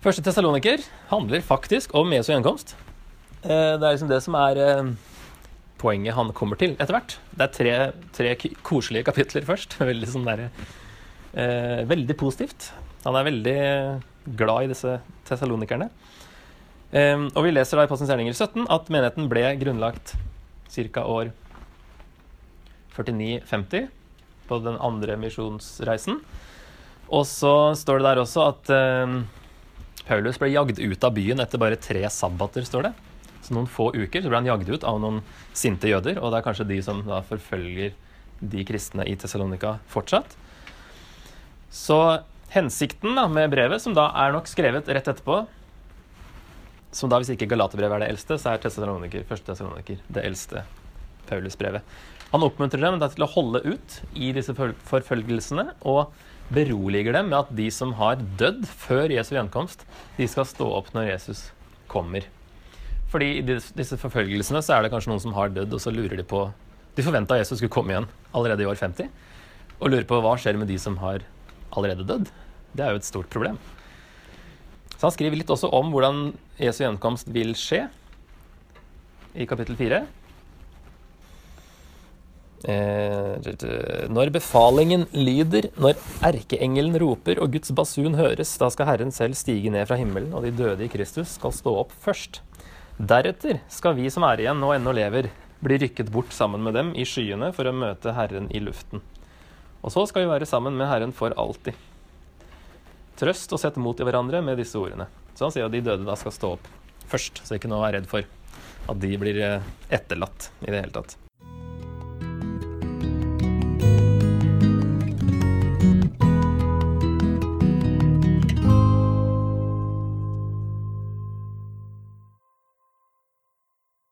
Første Tessaloniker handler faktisk om Jesu gjenkomst. Eh, Det er liksom det som er eh, poenget han kommer til etter hvert. Det er tre, tre koselige kapitler først. Veldig sånn der, eh, Veldig positivt. Han er veldig glad i disse tessalonikerne. Eh, og vi leser da i Postens gjerninger 17 at menigheten ble grunnlagt ca. år 49-50 på den andre misjonsreisen. Og så står det der også at eh, Paulus ble jagd ut av byen etter bare tre sabbater, står det. Så noen få uker så ble han jagd ut av noen sinte jøder, og det er kanskje de som da forfølger de kristne i Tessalonika fortsatt. Så hensikten da med brevet, som da er nok skrevet rett etterpå Som da, hvis ikke Galaterbrevet er det eldste, så er Tessaloniker, første Tessaloniker det eldste Paulus-brevet. Han oppmuntrer dem da til å holde ut i disse forfølgelsene, og beroliger dem med at de som har dødd før Jesu gjenkomst, de skal stå opp når Jesus kommer. Fordi i disse forfølgelsene så er det kanskje noen som har dødd, og så lurer de på De forventa Jesus skulle komme igjen allerede i år 50, og lurer på hva skjer med de som har allerede dødd. Det er jo et stort problem. Så han skriver litt også om hvordan Jesu gjenkomst vil skje, i kapittel 4. Eh, når befalingen lyder, når erkeengelen roper og Guds basun høres, da skal Herren selv stige ned fra himmelen, og de døde i Kristus skal stå opp først. Deretter skal vi som er igjen og ennå lever, bli rykket bort sammen med dem i skyene for å møte Herren i luften. Og så skal vi være sammen med Herren for alltid. Trøst og sett mot i hverandre med disse ordene. Så han sier at de døde da skal stå opp først, så ikke noe å være redd for at de blir eh, etterlatt i det hele tatt.